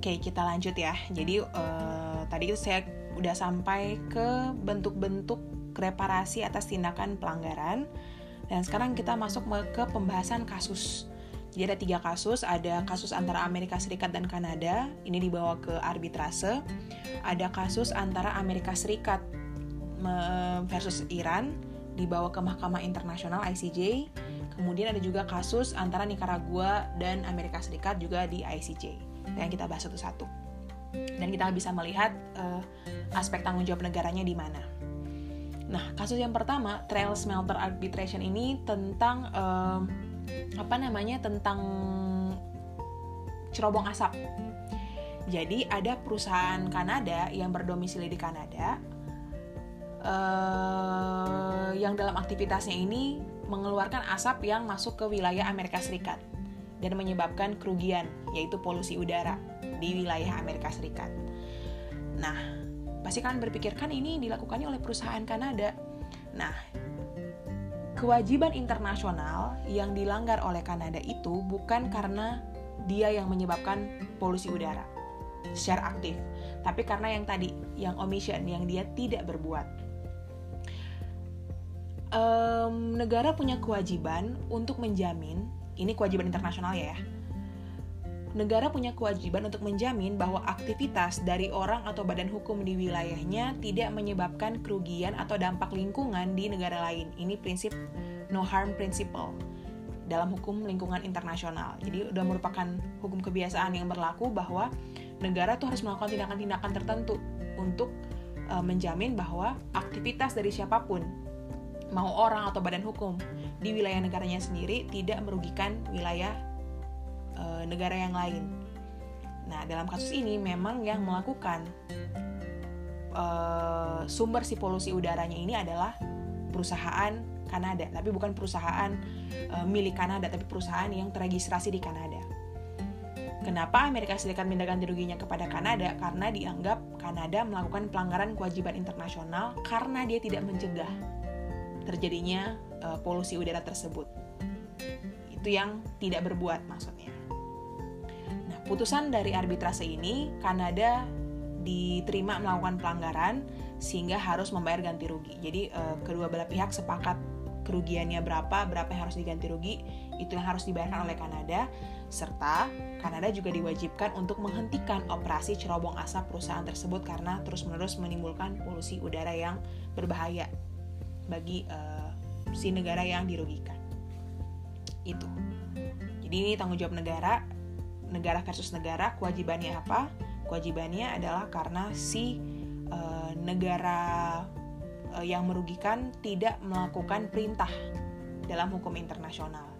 Oke, kita lanjut ya. Jadi uh, tadi saya udah sampai ke bentuk-bentuk reparasi atas tindakan pelanggaran. Dan sekarang kita masuk ke pembahasan kasus. Jadi ada tiga kasus, ada kasus antara Amerika Serikat dan Kanada, ini dibawa ke arbitrase. Ada kasus antara Amerika Serikat versus Iran, dibawa ke Mahkamah Internasional ICJ. Kemudian ada juga kasus antara Nicaragua dan Amerika Serikat juga di ICJ yang kita bahas satu-satu dan kita bisa melihat uh, aspek tanggung jawab negaranya di mana. Nah, kasus yang pertama, trial smelter arbitration ini tentang uh, apa namanya? tentang cerobong asap. Jadi ada perusahaan Kanada yang berdomisili di Kanada uh, yang dalam aktivitasnya ini mengeluarkan asap yang masuk ke wilayah Amerika Serikat dan menyebabkan kerugian, yaitu polusi udara di wilayah Amerika Serikat. Nah, pasti kalian berpikir kan ini dilakukannya oleh perusahaan Kanada. Nah, kewajiban internasional yang dilanggar oleh Kanada itu bukan karena dia yang menyebabkan polusi udara secara aktif, tapi karena yang tadi, yang omission, yang dia tidak berbuat. Um, negara punya kewajiban untuk menjamin ini kewajiban internasional ya. Negara punya kewajiban untuk menjamin bahwa aktivitas dari orang atau badan hukum di wilayahnya tidak menyebabkan kerugian atau dampak lingkungan di negara lain. Ini prinsip no harm principle dalam hukum lingkungan internasional. Jadi udah merupakan hukum kebiasaan yang berlaku bahwa negara tuh harus melakukan tindakan-tindakan tertentu untuk uh, menjamin bahwa aktivitas dari siapa pun mau orang atau badan hukum di wilayah negaranya sendiri tidak merugikan wilayah e, negara yang lain. Nah, dalam kasus ini memang yang melakukan e, sumber si polusi udaranya ini adalah perusahaan Kanada, tapi bukan perusahaan e, milik Kanada, tapi perusahaan yang terregistrasi di Kanada. Kenapa Amerika Serikat minta ganti ruginya kepada Kanada? Karena dianggap Kanada melakukan pelanggaran kewajiban internasional karena dia tidak mencegah terjadinya uh, polusi udara tersebut. Itu yang tidak berbuat maksudnya. Nah, putusan dari arbitrase ini Kanada diterima melakukan pelanggaran sehingga harus membayar ganti rugi. Jadi uh, kedua belah pihak sepakat kerugiannya berapa, berapa yang harus diganti rugi, itu yang harus dibayarkan oleh Kanada, serta Kanada juga diwajibkan untuk menghentikan operasi cerobong asap perusahaan tersebut karena terus-menerus menimbulkan polusi udara yang berbahaya bagi uh, si negara yang dirugikan. Itu. Jadi ini tanggung jawab negara, negara versus negara, kewajibannya apa? Kewajibannya adalah karena si uh, negara uh, yang merugikan tidak melakukan perintah dalam hukum internasional.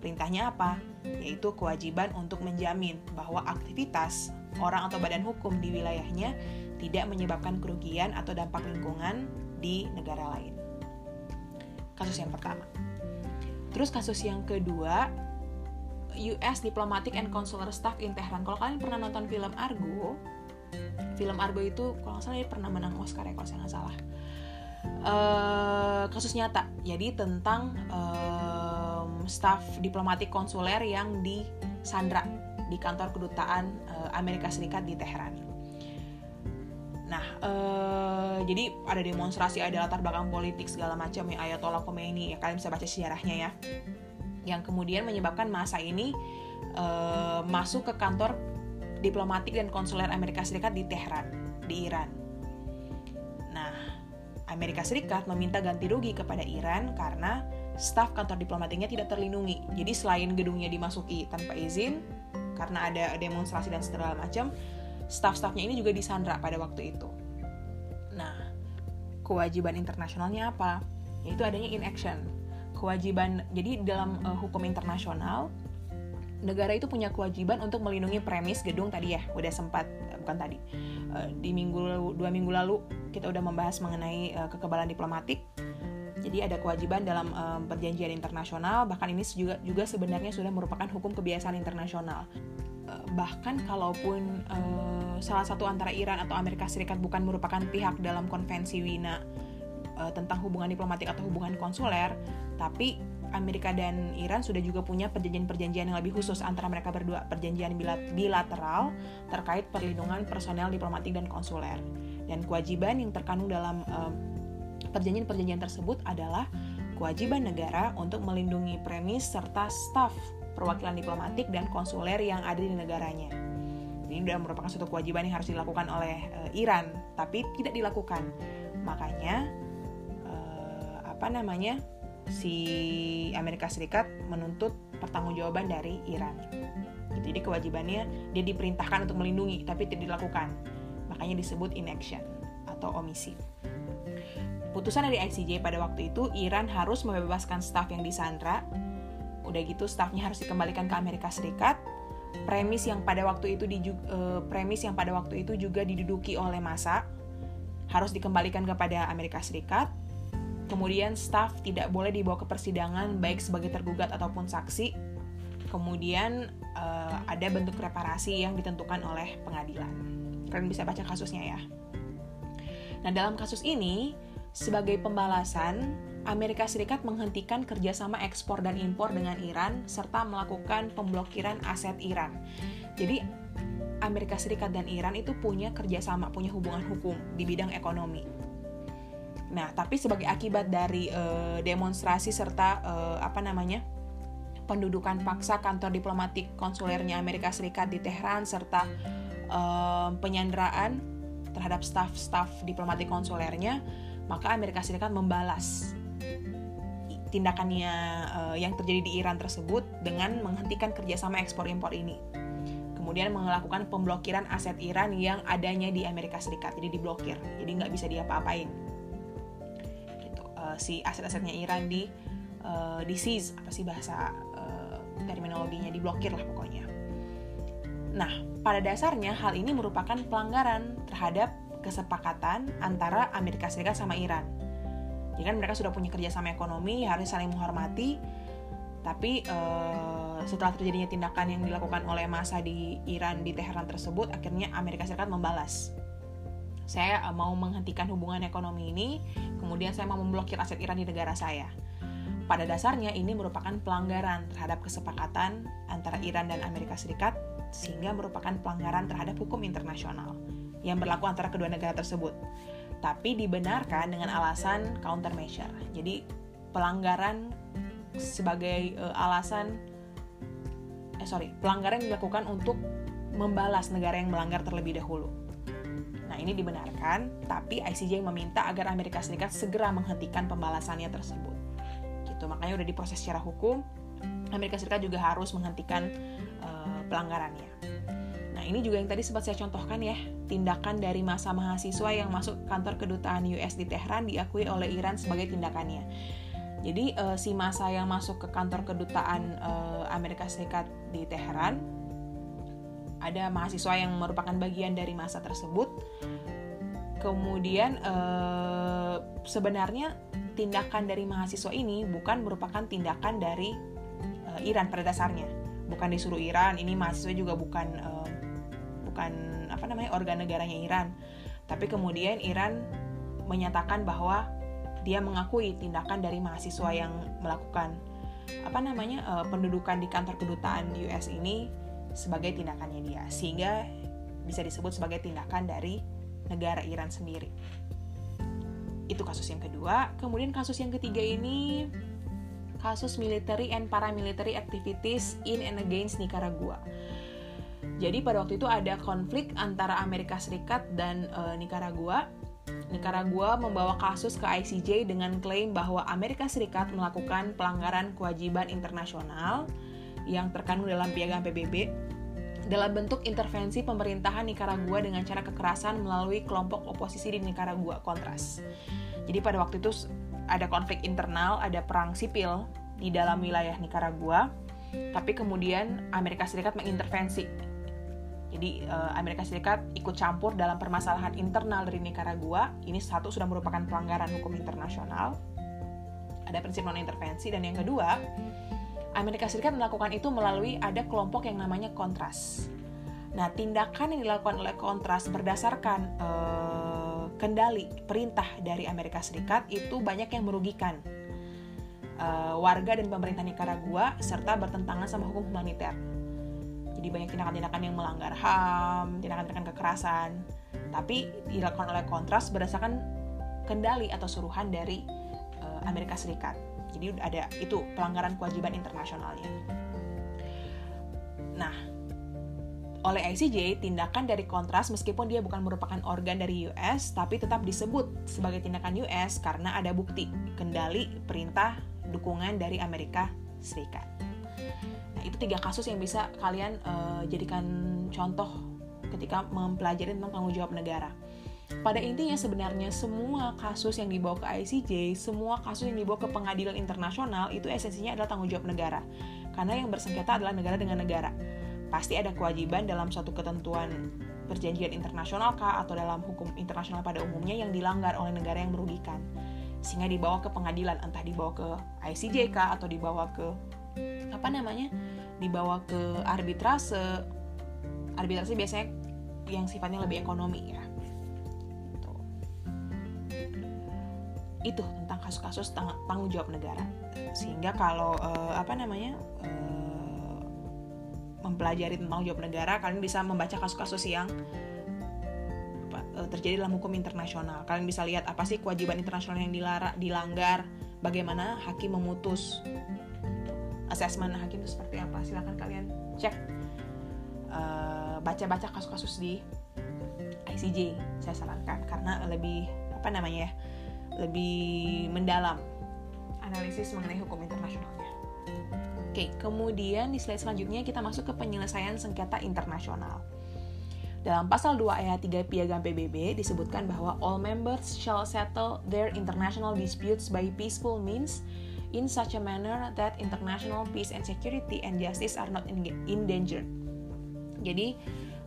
Perintahnya apa? Yaitu kewajiban untuk menjamin bahwa aktivitas orang atau badan hukum di wilayahnya tidak menyebabkan kerugian atau dampak lingkungan di negara lain kasus yang pertama. Terus kasus yang kedua, US Diplomatic and Consular Staff in Tehran. Kalau kalian pernah nonton film Argo, film Argo itu kalau nggak salah dia pernah menang Oscar ya kalau saya nggak salah. Uh, kasus nyata, jadi tentang um, staf diplomatik konsuler yang disandra di kantor kedutaan uh, Amerika Serikat di Teheran. Nah, uh, jadi ada demonstrasi, ada latar belakang politik segala macam ya Ayatollah Khomeini ya kalian bisa baca sejarahnya ya. Yang kemudian menyebabkan masa ini uh, masuk ke kantor diplomatik dan konsuler Amerika Serikat di Tehran, di Iran. Nah, Amerika Serikat meminta ganti rugi kepada Iran karena staf kantor diplomatiknya tidak terlindungi. Jadi selain gedungnya dimasuki tanpa izin karena ada demonstrasi dan segala macam, staff-staffnya ini juga disandra pada waktu itu. Nah, kewajiban internasionalnya apa? Yaitu adanya inaction. Kewajiban, jadi dalam uh, hukum internasional, negara itu punya kewajiban untuk melindungi premis gedung tadi ya, udah sempat, uh, bukan tadi, uh, di minggu dua minggu lalu kita udah membahas mengenai uh, kekebalan diplomatik. Jadi ada kewajiban dalam um, perjanjian internasional, bahkan ini juga juga sebenarnya sudah merupakan hukum kebiasaan internasional bahkan kalaupun uh, salah satu antara Iran atau Amerika Serikat bukan merupakan pihak dalam konvensi Wina uh, tentang hubungan diplomatik atau hubungan konsuler, tapi Amerika dan Iran sudah juga punya perjanjian-perjanjian yang lebih khusus antara mereka berdua, perjanjian bilateral terkait perlindungan personel diplomatik dan konsuler. Dan kewajiban yang terkandung dalam perjanjian-perjanjian tersebut adalah kewajiban negara untuk melindungi premis serta staf perwakilan diplomatik dan konsuler yang ada di negaranya. Ini sudah merupakan suatu kewajiban yang harus dilakukan oleh uh, Iran, tapi tidak dilakukan. Makanya uh, apa namanya? si Amerika Serikat menuntut pertanggungjawaban dari Iran. Jadi kewajibannya dia diperintahkan untuk melindungi tapi tidak dilakukan. Makanya disebut inaction atau omisi. Putusan dari ICJ pada waktu itu Iran harus membebaskan staf yang disandra. Udah gitu stafnya harus dikembalikan ke Amerika Serikat. Premis yang pada waktu itu di, uh, premis yang pada waktu itu juga diduduki oleh masa harus dikembalikan kepada Amerika Serikat Kemudian staf tidak boleh dibawa ke persidangan baik sebagai tergugat ataupun saksi. Kemudian uh, ada bentuk reparasi yang ditentukan oleh pengadilan. Kalian bisa baca kasusnya ya. Nah dalam kasus ini sebagai pembalasan Amerika Serikat menghentikan kerjasama ekspor dan impor dengan Iran serta melakukan pemblokiran aset Iran. Jadi Amerika Serikat dan Iran itu punya kerjasama, punya hubungan hukum di bidang ekonomi Nah, tapi sebagai akibat dari uh, demonstrasi serta uh, apa namanya? pendudukan paksa kantor diplomatik konsulernya Amerika Serikat di Teheran serta uh, penyanderaan terhadap staf-staf diplomatik konsulernya, maka Amerika Serikat membalas tindakannya uh, yang terjadi di Iran tersebut dengan menghentikan kerjasama ekspor impor ini. Kemudian melakukan pemblokiran aset Iran yang adanya di Amerika Serikat, jadi diblokir, jadi nggak bisa diapa-apain uh, si aset-asetnya Iran di uh, di seize apa sih bahasa uh, terminologinya diblokir lah pokoknya. Nah, pada dasarnya hal ini merupakan pelanggaran terhadap kesepakatan antara Amerika Serikat sama Iran. Jadi kan mereka sudah punya kerjasama ekonomi, harus saling menghormati. Tapi uh, setelah terjadinya tindakan yang dilakukan oleh masa di Iran di Teheran tersebut, akhirnya Amerika Serikat membalas saya uh, mau menghentikan hubungan ekonomi ini, kemudian saya mau memblokir aset Iran di negara saya. Pada dasarnya ini merupakan pelanggaran terhadap kesepakatan antara Iran dan Amerika Serikat sehingga merupakan pelanggaran terhadap hukum internasional yang berlaku antara kedua negara tersebut. Tapi dibenarkan dengan alasan countermeasure. Jadi pelanggaran sebagai uh, alasan eh sorry, pelanggaran dilakukan untuk membalas negara yang melanggar terlebih dahulu ini dibenarkan, tapi ICJ meminta agar Amerika Serikat segera menghentikan pembalasannya tersebut. Gitu, makanya udah diproses secara hukum, Amerika Serikat juga harus menghentikan uh, pelanggarannya. Nah, ini juga yang tadi sempat saya contohkan ya, tindakan dari masa mahasiswa yang masuk kantor kedutaan US di Tehran diakui oleh Iran sebagai tindakannya. Jadi uh, si masa yang masuk ke kantor kedutaan uh, Amerika Serikat di Teheran ada mahasiswa yang merupakan bagian dari masa tersebut. Kemudian eh, sebenarnya tindakan dari mahasiswa ini bukan merupakan tindakan dari eh, Iran pada dasarnya. Bukan disuruh Iran, ini mahasiswa juga bukan eh, bukan apa namanya organ negaranya Iran. Tapi kemudian Iran menyatakan bahwa dia mengakui tindakan dari mahasiswa yang melakukan apa namanya uh, pendudukan di kantor kedutaan US ini sebagai tindakannya dia sehingga bisa disebut sebagai tindakan dari negara Iran sendiri. Itu kasus yang kedua. Kemudian kasus yang ketiga ini kasus military and paramilitary activities in and against Nicaragua. Jadi pada waktu itu ada konflik antara Amerika Serikat dan e, Nicaragua. Nicaragua membawa kasus ke ICJ dengan klaim bahwa Amerika Serikat melakukan pelanggaran kewajiban internasional yang terkandung dalam piagam PBB dalam bentuk intervensi pemerintahan Nicaragua dengan cara kekerasan melalui kelompok oposisi di Nicaragua, Kontras. Jadi pada waktu itu ada konflik internal, ada perang sipil di dalam wilayah Nicaragua, tapi kemudian Amerika Serikat mengintervensi. Jadi eh, Amerika Serikat ikut campur dalam permasalahan internal dari Nicaragua. Ini satu sudah merupakan pelanggaran hukum internasional. Ada prinsip non intervensi dan yang kedua, Amerika Serikat melakukan itu melalui ada kelompok yang namanya kontras. Nah, tindakan yang dilakukan oleh kontras berdasarkan uh, kendali perintah dari Amerika Serikat itu banyak yang merugikan. uh, warga dan pemerintah Nicaragua serta bertentangan sama hukum humaniter. Jadi banyak tindakan-tindakan yang melanggar HAM, tindakan-tindakan kekerasan, tapi dilakukan oleh kontras berdasarkan kendali atau suruhan dari uh, Amerika Serikat. Jadi ada itu pelanggaran kewajiban internasionalnya. Nah, oleh ICJ, tindakan dari kontras meskipun dia bukan merupakan organ dari US, tapi tetap disebut sebagai tindakan US karena ada bukti, kendali, perintah, dukungan dari Amerika Serikat. Nah, itu tiga kasus yang bisa kalian uh, jadikan contoh ketika mempelajari tentang tanggung jawab negara. Pada intinya sebenarnya semua kasus yang dibawa ke ICJ, semua kasus yang dibawa ke pengadilan internasional itu esensinya adalah tanggung jawab negara. Karena yang bersengketa adalah negara dengan negara. Pasti ada kewajiban dalam suatu ketentuan perjanjian internasional kah atau dalam hukum internasional pada umumnya yang dilanggar oleh negara yang merugikan. Sehingga dibawa ke pengadilan, entah dibawa ke ICJ kah atau dibawa ke apa namanya? dibawa ke arbitrase. Arbitrase biasanya yang sifatnya lebih ekonomi ya itu tentang kasus-kasus tang tanggung jawab negara sehingga kalau uh, apa namanya uh, mempelajari tentang jawab negara kalian bisa membaca kasus-kasus yang uh, terjadi dalam hukum internasional kalian bisa lihat apa sih kewajiban internasional yang dilara, dilanggar bagaimana hakim memutus asesmen hakim itu seperti apa silahkan kalian cek baca-baca uh, kasus-kasus di ICJ saya sarankan karena lebih apa namanya ya lebih mendalam analisis mengenai hukum internasionalnya. Oke, kemudian di slide selanjutnya kita masuk ke penyelesaian sengketa internasional. Dalam pasal 2 ayat 3 Piagam PBB disebutkan bahwa all members shall settle their international disputes by peaceful means in such a manner that international peace and security and justice are not endangered. Jadi,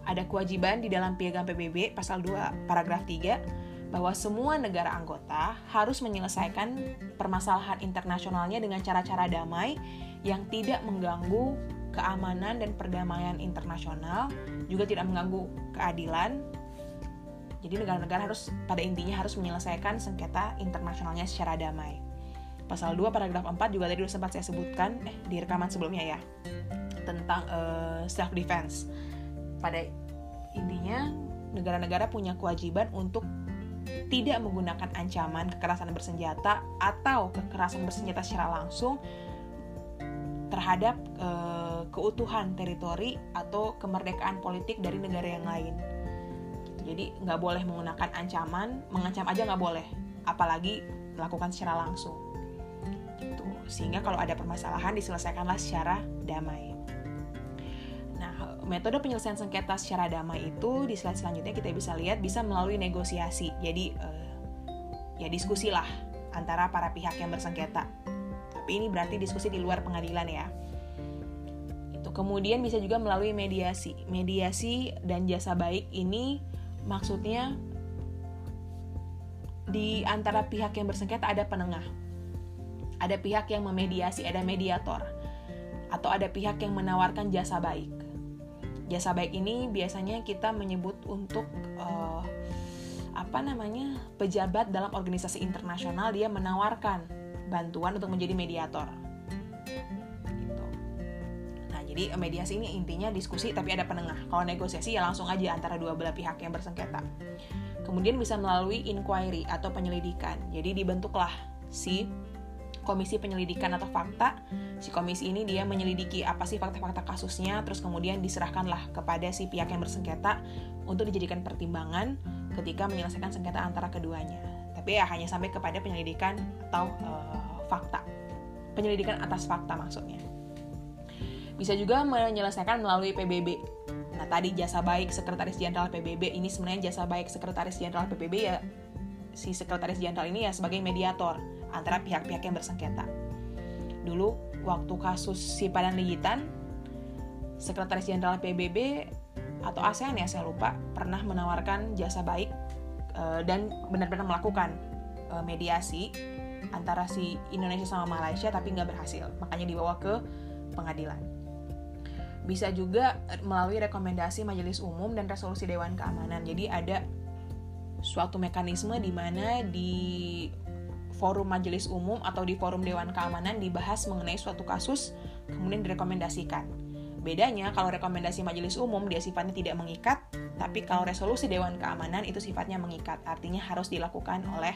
ada kewajiban di dalam Piagam PBB pasal 2 paragraf 3 bahwa semua negara anggota harus menyelesaikan permasalahan internasionalnya dengan cara-cara damai yang tidak mengganggu keamanan dan perdamaian internasional, juga tidak mengganggu keadilan. Jadi negara-negara harus pada intinya harus menyelesaikan sengketa internasionalnya secara damai. Pasal 2 paragraf 4 juga tadi sempat saya sebutkan eh, di rekaman sebelumnya ya tentang uh, eh, self defense. Pada intinya negara-negara punya kewajiban untuk tidak menggunakan ancaman kekerasan bersenjata atau kekerasan bersenjata secara langsung terhadap e, keutuhan teritori atau kemerdekaan politik dari negara yang lain. Gitu. Jadi nggak boleh menggunakan ancaman, mengancam aja nggak boleh, apalagi melakukan secara langsung. Gitu. Sehingga kalau ada permasalahan diselesaikanlah secara damai metode penyelesaian sengketa secara damai itu di slide selanjutnya kita bisa lihat bisa melalui negosiasi. Jadi uh, ya diskusi lah antara para pihak yang bersengketa. Tapi ini berarti diskusi di luar pengadilan ya. Itu kemudian bisa juga melalui mediasi. Mediasi dan jasa baik ini maksudnya di antara pihak yang bersengketa ada penengah. Ada pihak yang memediasi, ada mediator. Atau ada pihak yang menawarkan jasa baik. Jasa baik ini biasanya kita menyebut untuk uh, apa namanya pejabat dalam organisasi internasional dia menawarkan bantuan untuk menjadi mediator. Gitu. nah jadi mediasi ini intinya diskusi tapi ada penengah. Kalau negosiasi ya langsung aja antara dua belah pihak yang bersengketa. Kemudian bisa melalui inquiry atau penyelidikan. Jadi dibentuklah si komisi penyelidikan atau fakta. Si komisi ini dia menyelidiki apa sih fakta-fakta kasusnya, terus kemudian diserahkanlah kepada si pihak yang bersengketa untuk dijadikan pertimbangan ketika menyelesaikan sengketa antara keduanya. Tapi ya hanya sampai kepada penyelidikan atau uh, fakta. Penyelidikan atas fakta maksudnya. Bisa juga menyelesaikan melalui PBB. Nah, tadi jasa baik Sekretaris Jenderal PBB ini sebenarnya jasa baik Sekretaris Jenderal PBB ya si Sekretaris Jenderal ini ya sebagai mediator antara pihak-pihak yang bersengketa. Dulu waktu kasus si Padan Ligitan, Sekretaris Jenderal PBB atau ASEAN ya saya lupa pernah menawarkan jasa baik uh, dan benar-benar melakukan uh, mediasi antara si Indonesia sama Malaysia tapi nggak berhasil. Makanya dibawa ke pengadilan. Bisa juga melalui rekomendasi Majelis Umum dan resolusi Dewan Keamanan. Jadi ada suatu mekanisme di mana di forum majelis umum atau di forum Dewan Keamanan dibahas mengenai suatu kasus, kemudian direkomendasikan. Bedanya kalau rekomendasi majelis umum dia sifatnya tidak mengikat, tapi kalau resolusi Dewan Keamanan itu sifatnya mengikat, artinya harus dilakukan oleh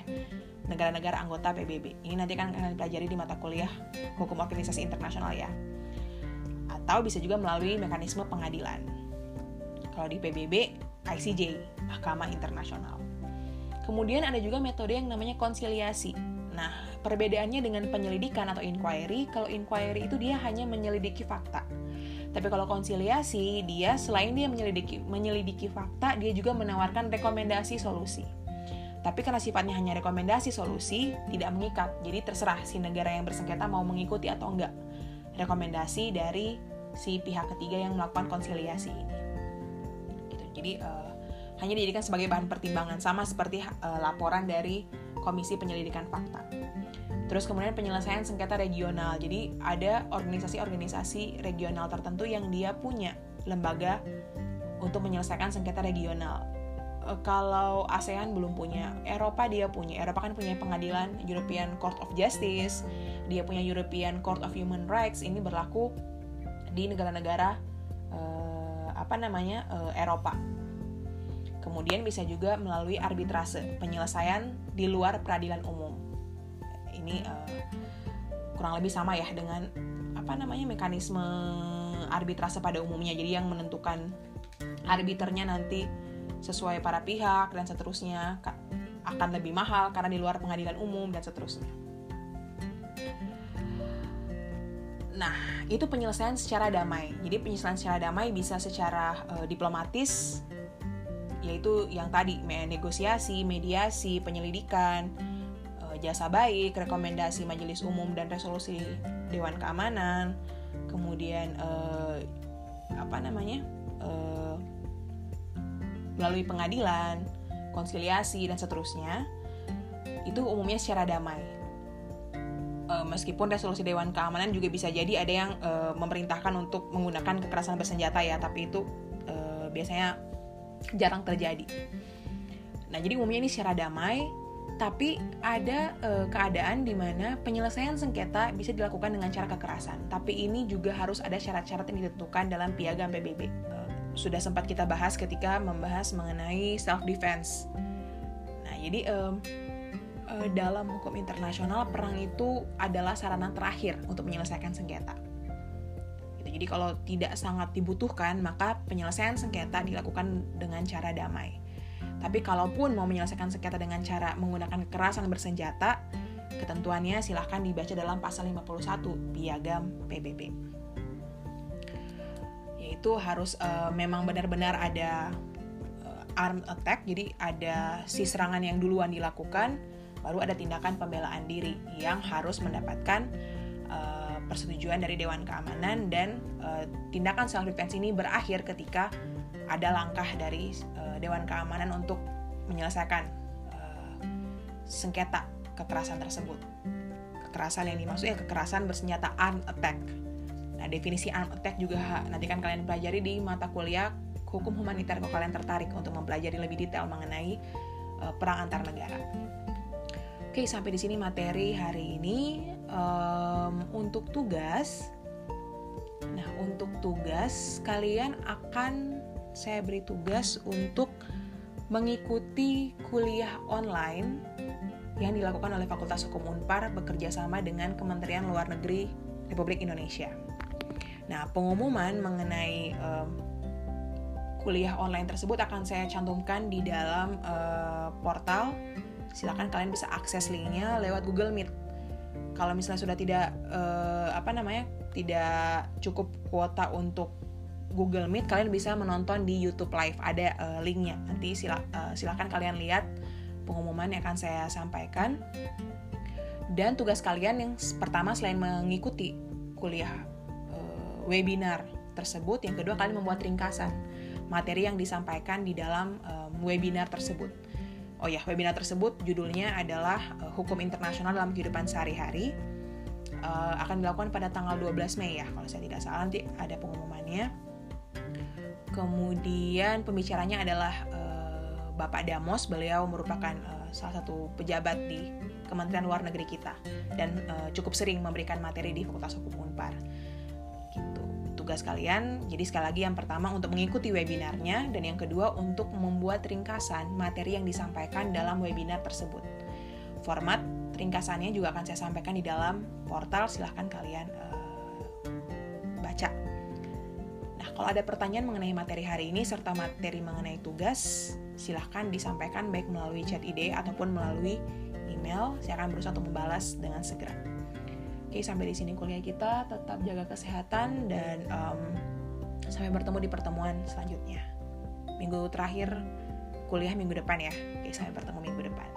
negara-negara anggota PBB. Ini nanti kan akan dipelajari di mata kuliah Hukum Organisasi Internasional ya. Atau bisa juga melalui mekanisme pengadilan. Kalau di PBB, ICJ, Mahkamah Internasional. Kemudian ada juga metode yang namanya konsiliasi. Nah, perbedaannya dengan penyelidikan atau inquiry, kalau inquiry itu dia hanya menyelidiki fakta. Tapi kalau konsiliasi, dia selain dia menyelidiki menyelidiki fakta, dia juga menawarkan rekomendasi solusi. Tapi karena sifatnya hanya rekomendasi solusi, tidak mengikat. Jadi terserah si negara yang bersengketa mau mengikuti atau enggak rekomendasi dari si pihak ketiga yang melakukan konsiliasi ini. Gitu. Jadi uh, hanya dijadikan sebagai bahan pertimbangan sama seperti uh, laporan dari Komisi Penyelidikan Fakta. Terus kemudian penyelesaian sengketa regional. Jadi ada organisasi-organisasi regional tertentu yang dia punya lembaga untuk menyelesaikan sengketa regional. Uh, kalau ASEAN belum punya, Eropa dia punya. Eropa kan punya pengadilan European Court of Justice, dia punya European Court of Human Rights. Ini berlaku di negara-negara uh, apa namanya uh, Eropa Kemudian bisa juga melalui arbitrase, penyelesaian di luar peradilan umum. Ini uh, kurang lebih sama ya dengan apa namanya mekanisme arbitrase pada umumnya. Jadi yang menentukan arbiternya nanti sesuai para pihak dan seterusnya akan lebih mahal karena di luar pengadilan umum dan seterusnya. Nah, itu penyelesaian secara damai. Jadi penyelesaian secara damai bisa secara uh, diplomatis, yaitu yang tadi negosiasi, mediasi, penyelidikan, eh, jasa baik, rekomendasi Majelis Umum dan resolusi Dewan Keamanan, kemudian eh, apa namanya eh, melalui pengadilan, konsiliasi dan seterusnya, itu umumnya secara damai. meskipun resolusi Dewan Keamanan juga bisa jadi ada yang memerintahkan untuk menggunakan kekerasan bersenjata ya, tapi itu biasanya jarang terjadi. Nah, jadi umumnya ini secara damai, tapi ada e, keadaan di mana penyelesaian sengketa bisa dilakukan dengan cara kekerasan. Tapi ini juga harus ada syarat-syarat yang ditentukan dalam piagam PBB. E, sudah sempat kita bahas ketika membahas mengenai self defense. Nah, jadi e, dalam hukum internasional perang itu adalah sarana terakhir untuk menyelesaikan sengketa. Jadi kalau tidak sangat dibutuhkan, maka penyelesaian sengketa dilakukan dengan cara damai. Tapi kalaupun mau menyelesaikan sengketa dengan cara menggunakan kekerasan bersenjata, ketentuannya silahkan dibaca dalam pasal 51 Piagam PBB. Yaitu harus uh, memang benar-benar ada uh, armed attack, jadi ada si serangan yang duluan dilakukan, baru ada tindakan pembelaan diri yang harus mendapatkan persetujuan dari Dewan Keamanan dan uh, tindakan self defense ini berakhir ketika ada langkah dari uh, Dewan Keamanan untuk menyelesaikan uh, sengketa kekerasan tersebut. Kekerasan yang dimaksud ya kekerasan bersenjata armed attack. Nah, definisi armed attack juga nanti kan kalian pelajari di mata kuliah hukum humaniter kalau kalian tertarik untuk mempelajari lebih detail mengenai uh, perang antar negara. Oke, sampai di sini materi hari ini um, untuk tugas. Nah, untuk tugas kalian akan saya beri tugas untuk mengikuti kuliah online yang dilakukan oleh Fakultas Hukum Unpar bekerja sama dengan Kementerian Luar Negeri Republik Indonesia. Nah, pengumuman mengenai um, kuliah online tersebut akan saya cantumkan di dalam uh, portal silakan kalian bisa akses linknya lewat Google Meet. Kalau misalnya sudah tidak uh, apa namanya tidak cukup kuota untuk Google Meet, kalian bisa menonton di YouTube Live ada uh, linknya. Nanti sila, uh, silakan kalian lihat pengumuman yang akan saya sampaikan. Dan tugas kalian yang pertama selain mengikuti kuliah uh, webinar tersebut, yang kedua kalian membuat ringkasan materi yang disampaikan di dalam um, webinar tersebut. Oh ya, webinar tersebut judulnya adalah uh, Hukum Internasional dalam Kehidupan Sehari-hari. Uh, akan dilakukan pada tanggal 12 Mei ya, kalau saya tidak salah nanti ada pengumumannya. Kemudian pembicaranya adalah uh, Bapak Damos. Beliau merupakan uh, salah satu pejabat di Kementerian Luar Negeri kita dan uh, cukup sering memberikan materi di Fakultas Hukum Unpar. Tugas kalian, jadi sekali lagi yang pertama untuk mengikuti webinarnya dan yang kedua untuk membuat ringkasan materi yang disampaikan dalam webinar tersebut. Format ringkasannya juga akan saya sampaikan di dalam portal, silahkan kalian uh, baca kalau ada pertanyaan mengenai materi hari ini serta materi mengenai tugas, silahkan disampaikan baik melalui chat ide ataupun melalui email. Saya akan berusaha untuk membalas dengan segera. Oke, sampai di sini kuliah kita. Tetap jaga kesehatan dan um, sampai bertemu di pertemuan selanjutnya. Minggu terakhir kuliah minggu depan ya. Oke, sampai bertemu minggu depan.